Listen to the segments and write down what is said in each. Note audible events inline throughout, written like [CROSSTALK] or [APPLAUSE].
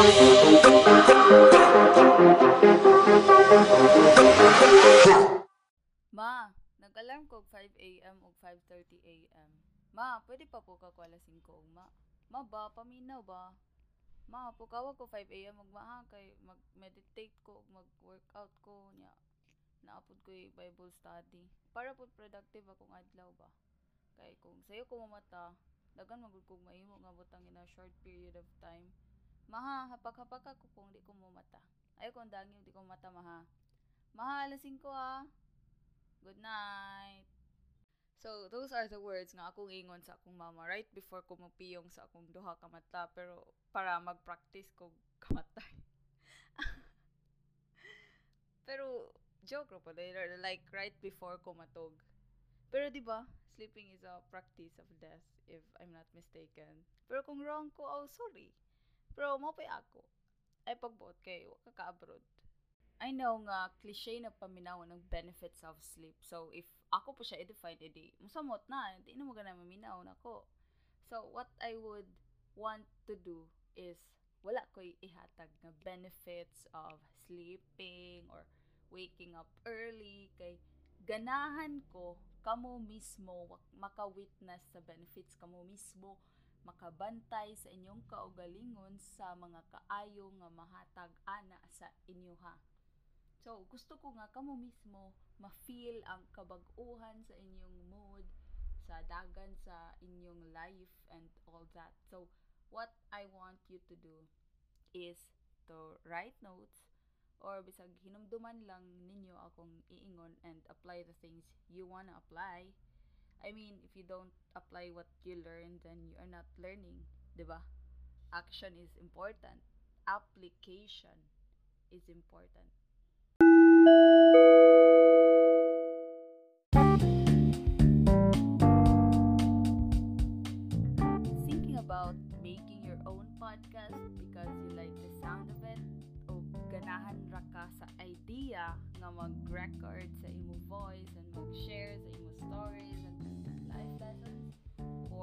Ma, nag-alarm ko 5 a.m. o 5.30 a.m. Ma, pwede pa po ka ko alas 5 og ma. Ma ba, paminaw ba? Ma, pukawag ko 5 a.m. ug ma kay mag-meditate ko mag-workout ko nya. Naapod ko yung Bible study. Para po productive akong adlaw ba. Kay kung sayo ko mamata, dagan magud kog mahimo nga butang in a short period of time. Maha, hapak-hapak ako kung di ko mamata. Ayaw kong dangyong di ko mata maha. Maha, alas 5 ha. Good night. So, those are the words nga akong ingon sa akong mama right before ko mapiyong sa akong duha ka mata pero para mag-practice ko [LAUGHS] kamatay. pero joke ra po later like right before ko matog. Pero di ba, sleeping is a practice of death if I'm not mistaken. Pero kung wrong ko, oh sorry. Pero mo pa ako. Ay pagbuot kay wa ka abroad I know nga cliche na paminaw ng benefits of sleep. So if ako po siya i-define edi musamot na hindi na mo maminaw nako. So what I would want to do is wala ko ihatag nga benefits of sleeping or waking up early kay ganahan ko kamo mismo maka-witness sa benefits kamo mismo makabantay sa inyong kaugalingon sa mga kaayo nga mahatag ana sa inyo ha. So, gusto ko nga kamo mismo ma-feel ang kabag-uhan sa inyong mood, sa dagan sa inyong life and all that. So, what I want you to do is to write notes or bisag hinumduman lang ninyo akong iingon and apply the things you wanna apply. I mean, if you don't apply what you learn, then you are not learning, 'di ba? Action is important. Application is important. Thinking about making your own podcast because you like the sound of it o ganahan ra ka sa idea nga mag-record sa imo voice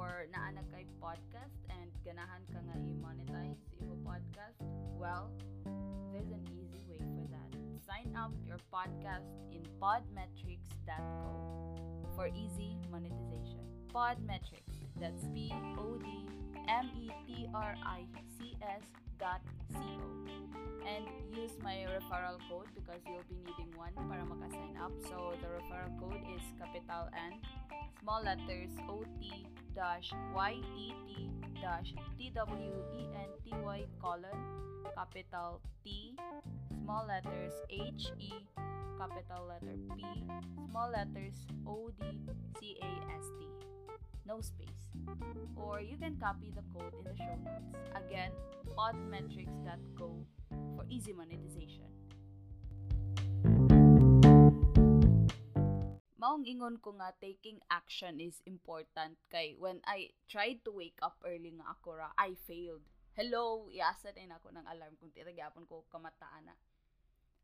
or naa kay podcast and ganahan ka nga i-monetize imo podcast? Well there's an easy way for that. Sign up your podcast in podmetrics.co for easy monetization. Podmetrics that's P O D M E T R I C S dot C O and use my referral code because you'll be needing one para maka-sign up. So the referral code is capital N, small letters O T dash Y E T dash T W E N T Y colon capital T, small letters H E, capital letter P, small letters O D C A S T. No space. Or you can copy the code in the show notes. Again, podmetrics.co for easy monetization. Maong ingon ko nga taking action is important kay when I tried to wake up early nga ako ra, I failed. Hello, iasa din ako ng alarm kung tiragyapon ko kamataan na.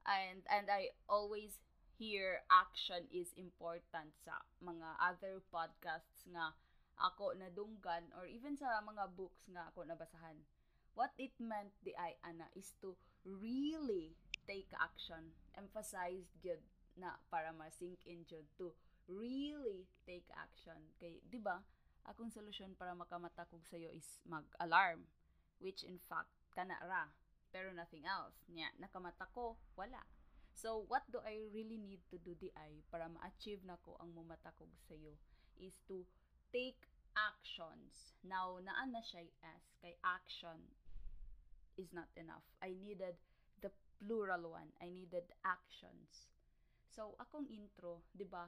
And and I always hear action is important sa mga other podcasts nga ako nadunggan or even sa mga books nga ako nabasahan. What it meant di ay ana is to really take action. Emphasize gyud na para ma-sink in jud to really take action. Kay di ba? Akong solusyon para makamata kog sayo is mag-alarm which in fact kana ra pero nothing else. Nya nakamata ko wala. So what do I really need to do di ay para ma-achieve nako ang mumata kog sayo is to take actions. Now, naan na siya S, kay action is not enough. I needed the plural one. I needed actions. So, akong intro, di ba?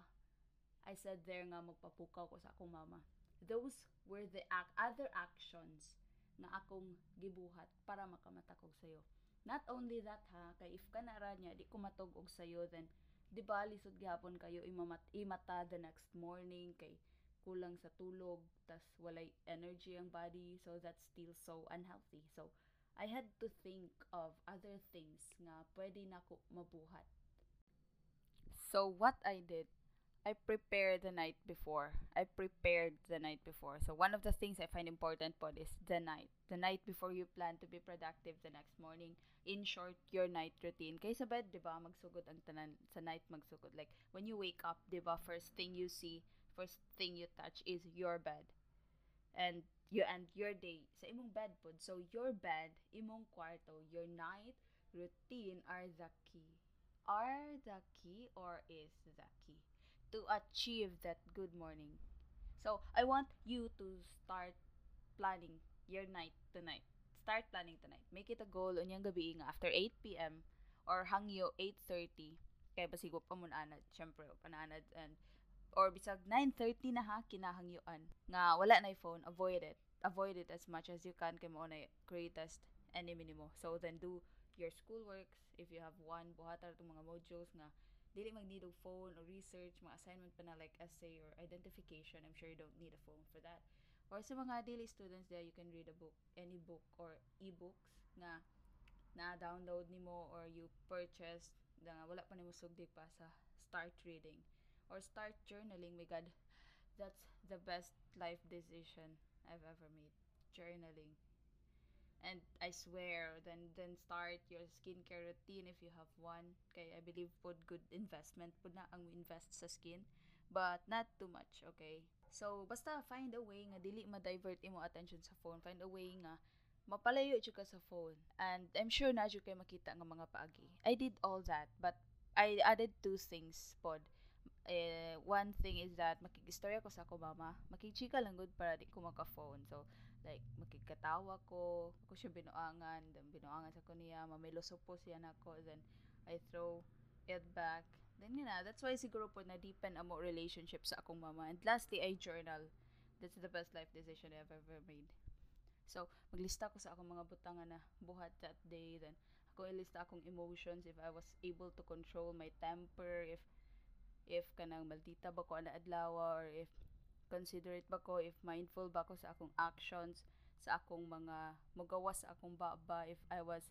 I said there nga magpapukaw ko sa akong mama. Those were the ac- other actions na akong gibuhat para makamatakog sayo. Not only that ha, kay if ka nara niya, di ko matog og sayo, then di ba lisod gihapon kayo imamat imata the next morning kay kulang sa tulog tas walay energy ang body so that's still so unhealthy so I had to think of other things nga pwede nako mabuhat so what I did I prepare the night before. I prepared the night before. So one of the things I find important po is the night. The night before you plan to be productive the next morning. In short, your night routine. Kay sa bed, di ba, magsugod ang tanan sa night magsugod. Like, when you wake up, di ba, first thing you see, first thing you touch is your bed. And you end your day sa imong bed pod. So, your bed, imong kwarto, your night routine are the key. Are the key or is the key? to achieve that good morning. So, I want you to start planning your night tonight. Start planning tonight. Make it a goal unyang gabi nga after 8 p.m. or hangyo 8.30. Kaya basigo pa mo anad. Siyempre, pananad. And, or bisag 9.30 na ha, kinahangyuan. Nga, wala na phone, avoid it. Avoid it as much as you can kay mo na greatest enemy nimo. So, then do your schoolworks. If you have one, buhatar itong mga modules nga dili mag need og phone or research, mga assignment pa na like essay or identification, I'm sure you don't need a phone for that. Or sa mga daily students there, you can read a book, any book or e-books nga na-download nimo or you purchase nga wala pa nimo sugdi pa sa start reading or start journaling. My God, that's the best life decision I've ever made. Journaling. And I swear then then start your skincare routine if you have one. Kay I believe pod good investment pod na ang invest sa skin but not too much okay? So basta find a way nga dili ma-divert imo attention sa phone. Find a way nga mapalayo jud ka sa phone. And I'm sure na jud kay makita nga mga paagi. I did all that but I added two things pod eh, one thing is that makigistorya ko sa ako mama makichika lang good para di ko maka-phone. So like makikatawa ko. Ako siya binuangan then binuangan sa ko niya mamilusog po siya nako then I throw it back. Then yun na that's why siguro po na deepen amo relationship sa akong mama. And lastly I journal. That's the best life decision I've ever made. So maglista ko sa akong mga butangan na buhat that day. Then ako ilista akong emotions if I was able to control my temper if if kanang maldita ba ko ana adlaw or if considerate ba ko, if mindful ba ko sa akong actions, sa akong mga magawas sa akong baba, if I was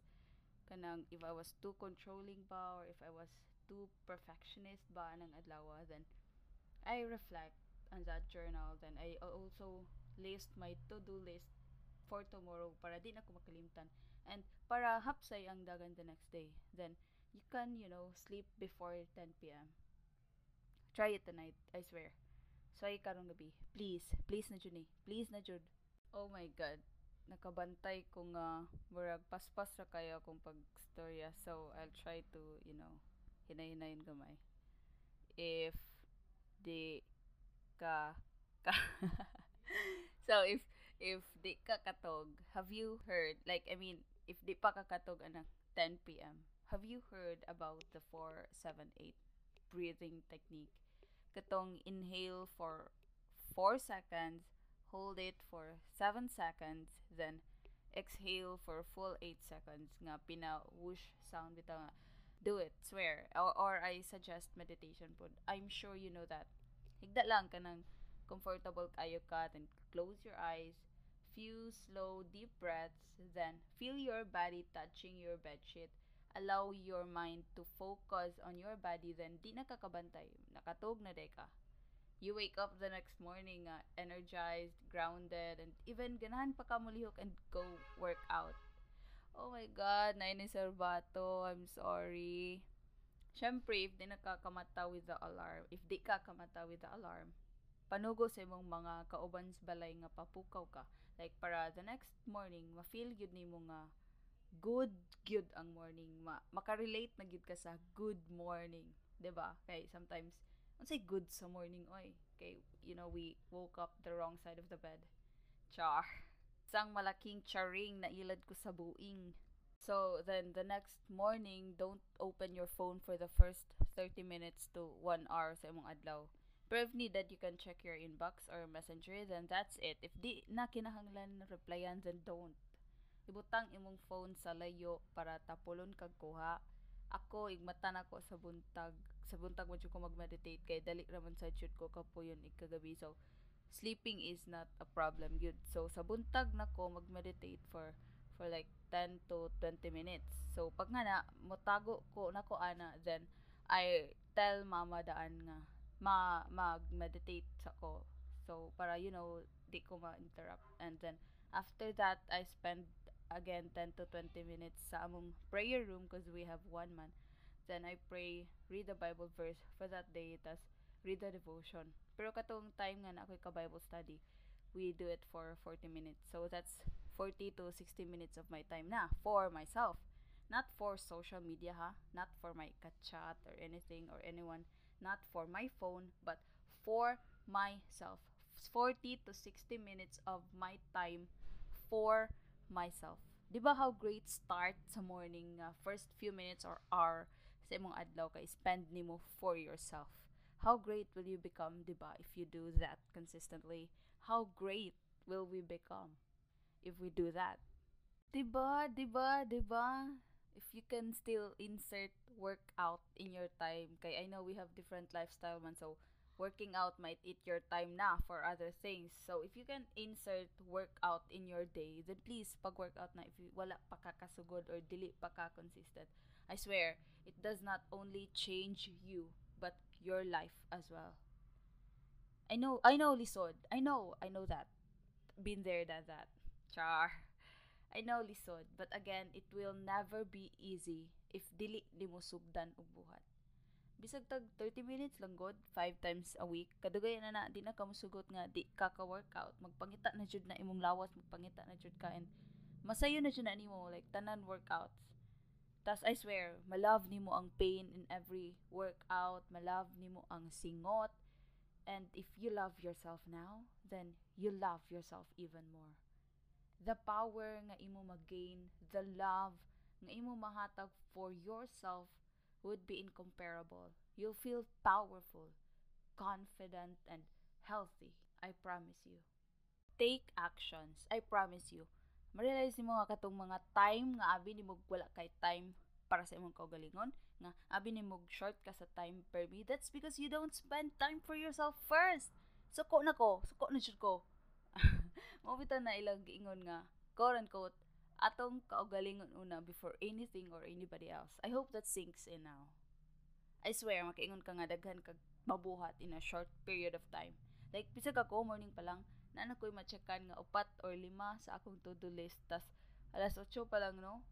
kanang if I was too controlling ba or if I was too perfectionist ba nang adlaw then I reflect on that journal. Then I also list my to-do list for tomorrow para di na ko makalimtan. And para hapsay ang dagan the next day. Then you can you know sleep before 10 p.m. try it tonight I swear Say karong gabi. Please, please na jud ni. Eh. Please na jud. Oh my god. Nakabantay ko nga ah, murag paspas ra kayo akong pagstorya. So I'll try to, you know, hinay-hinayin gamay. If di ka, ka [LAUGHS] So if if di ka katog, have you heard like I mean, if di pa ka katog anang 10 p.m. Have you heard about the 478 breathing technique? Katong inhale for 4 seconds, hold it for 7 seconds, then exhale for full 8 seconds. Nga pina whoosh sound bitaw nga. Do it swear. Or, or I suggest meditation pod I'm sure you know that. Higda lang kanang comfortable kayo ka then close your eyes few slow deep breaths then feel your body touching your bed sheet allow your mind to focus on your body, then di nakakabantay. Nakatog na day ka. You wake up the next morning uh, energized, grounded, and even ganahan pa ka mulihok and go work out. Oh my God, na ni I'm sorry. Siyempre, if di nakakamata with the alarm, if di ka kamata with the alarm, panugo sa imong mga kaubans balay nga papukaw ka. Like, para the next morning, ma-feel yun ni mo nga good good ang morning. Ma makarelate na gid ka sa good morning 'di ba? Kay sometimes say good sa morning oy? Kay you know we woke up the wrong side of the bed. Char. Sang malaking charing na ilad ko sa buing. So then the next morning don't open your phone for the first 30 minutes to 1 hour sa imong adlaw. Pero if needed you can check your inbox or messenger then that's it. If di na kinahanglan replyan then don't ibutang imong phone sa layo para tapulon kag kuha ako igmata na ko sa buntag sa buntag mo ko mag-meditate kay dali raman sa jud ko kapuyon ikagabi so sleeping is not a problem good so sa buntag na ko mag-meditate for for like 10 to 20 minutes so pag nga na motago ko na ko ana then I tell mama daan nga ma mag-meditate ako. So, para, you know, di ko ma-interrupt. And then, after that, I spend again 10 to 20 minutes sa among prayer room because we have one man. Then, I pray, read the Bible verse for that day, tas read the devotion. Pero katong time nga na ako'y ka-Bible study, we do it for 40 minutes. So, that's 40 to 60 minutes of my time na for myself. Not for social media, ha? Not for my chat or anything or anyone not for my phone, but for myself. 40 to 60 minutes of my time for myself. Di ba how great start sa morning, uh, first few minutes or hour sa imong adlaw kay spend nimo for yourself. How great will you become, di ba, if you do that consistently? How great will we become if we do that? Di ba, di ba, di ba? if you can still insert workout in your time kay I know we have different lifestyle man so working out might eat your time na for other things. So if you can insert workout in your day then please pag workout na if you, wala pa ka kasugod or dili pa ka consistent I swear it does not only change you but your life as well. I know I know lisod. I know I know that. Been there done that. Char. I know lisod, but again, it will never be easy if dili di mo sugdan og buhat. Bisag tag 30 minutes lang god, 5 times a week. Kadugay na na di na ka musugot nga di ka ka workout, magpangita na jud na imong lawas, magpangita na jud ka and masayo na jud na nimo like tanan workouts. Tas I swear, malove nimo ang pain in every workout, malove nimo ang singot. And if you love yourself now, then you love yourself even more the power nga imo mag-gain, the love nga imo mahatag for yourself would be incomparable. You'll feel powerful, confident, and healthy. I promise you. Take actions. I promise you. Marealize mo nga katong mga time nga abi ni mo wala kay time para sa imong kaugalingon nga abi ni mo short ka sa time per me that's because you don't spend time for yourself first suko na ko suko na jud ko [LAUGHS] Mabita na ilang giingon nga, quote unquote, atong kaugalingon una before anything or anybody else. I hope that sinks in now. I swear, makaingon ka nga daghan kag mabuhat in a short period of time. Like, bisag ako, morning pa lang, na ko'y matchekan nga upat or lima sa akong to-do list. Tas, alas 8 pa lang, no?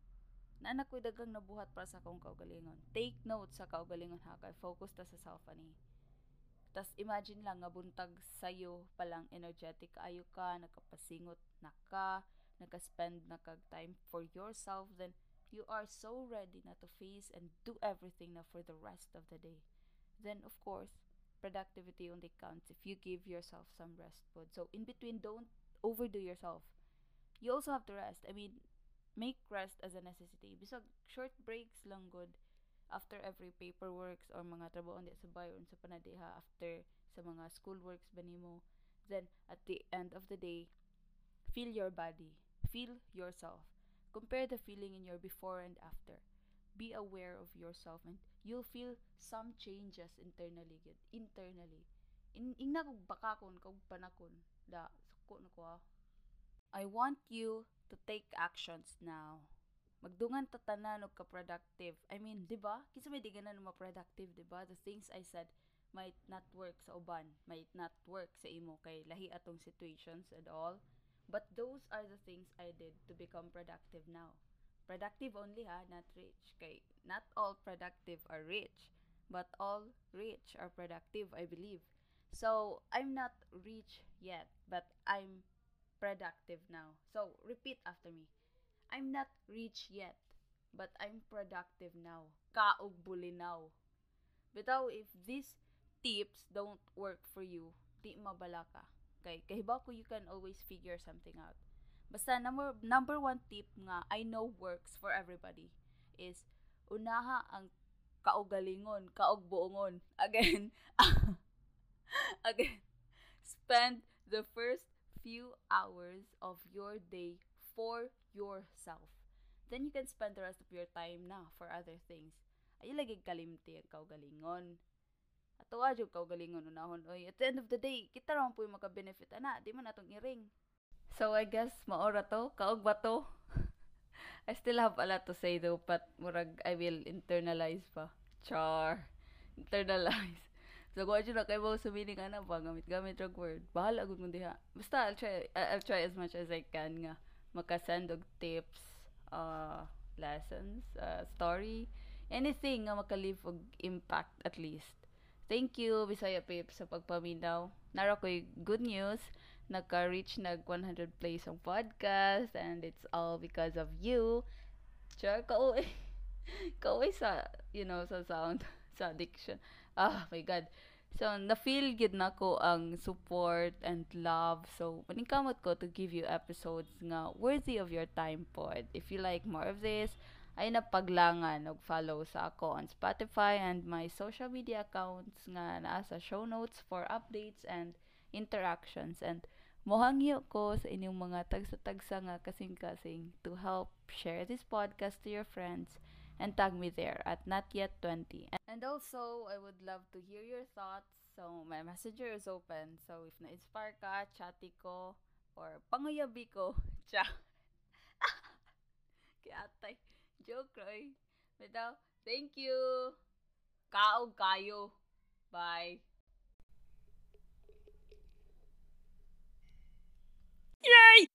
Na ko'y dagang nabuhat para sa akong kaugalingon. Take note sa kaugalingon ha, kay focus ta sa self ani. Tas imagine lang nga buntag sayo palang energetic ayo ka, nakapasingot na ka, naka-spend na kag time for yourself, then you are so ready na to face and do everything na for the rest of the day. Then of course, productivity only counts if you give yourself some rest food. So in between, don't overdo yourself. You also have to rest. I mean, make rest as a necessity. Bisag short breaks lang good after every paperworks or mga trabaho ndi sa bayo sa panadiha after sa mga school works ba nimo then at the end of the day feel your body feel yourself compare the feeling in your before and after be aware of yourself and you'll feel some changes internally good internally in ingna kog bakakon kog panakon da suko na ko ah. I want you to take actions now magdungan ta tanan og ka-productive. I mean, 'di ba? Kinsa may di ganan mo productive, 'di ba? The things I said might not work sa uban, might not work sa imo kay lahi atong situations and all. But those are the things I did to become productive now. Productive only ha, not rich. Kay not all productive are rich, but all rich are productive, I believe. So, I'm not rich yet, but I'm productive now. So, repeat after me. I'm not rich yet, but I'm productive now. Kaog bulinaw. Bitaw, if these tips don't work for you, di mabala. Kay, kahibaw ko you can always figure something out. Basta number, number one tip nga I know works for everybody is unaha ang kaugalingon, kaugbuongon. Again, [LAUGHS] again, spend the first few hours of your day for yourself. Then you can spend the rest of your time na for other things. Ay lagi kalimti ang kaugalingon. Ato adyo kaugalingon unahon oy. At the end of the day, kita ra po yung maka-benefit ana, di man atong iring. So I guess maora to, kaog ba to? [LAUGHS] I still have a lot to say though, but murag I will internalize pa. Char. Internalize. [LAUGHS] So, kung na kay mo sa meaning ana pa, gamit-gamit drug word. Bahala gud mo diha. Basta, I'll try, I'll try as much as I can nga makasend og tips, uh, lessons, uh, story, anything nga makalive og impact at least. Thank you, Bisaya Pip, sa pagpaminaw. Nara ko'y good news. Nagka-reach nag 100 plays ang podcast and it's all because of you. Sure, kauwi. kauwi sa, you know, sa sound, [LAUGHS] sa diction. Ah, my God. So, na-feel gid na ko ang support and love. So, maningkamot ko to give you episodes nga worthy of your time pod. If you like more of this, ay napaglangan og follow sa ako on Spotify and my social media accounts nga naa sa show notes for updates and interactions. And mohangyo ko sa inyong mga tagsa-tagsa nga kasing-kasing to help share this podcast to your friends and tag me there at not yet 20. And also, I would love to hear your thoughts. So, my messenger is open. So, if na-inspire ka, chatty ko, or panguyabi ko, [LAUGHS] cha. [LAUGHS] Kaya trước rồi vậy tao thank you. Cao cài you bye. Yay!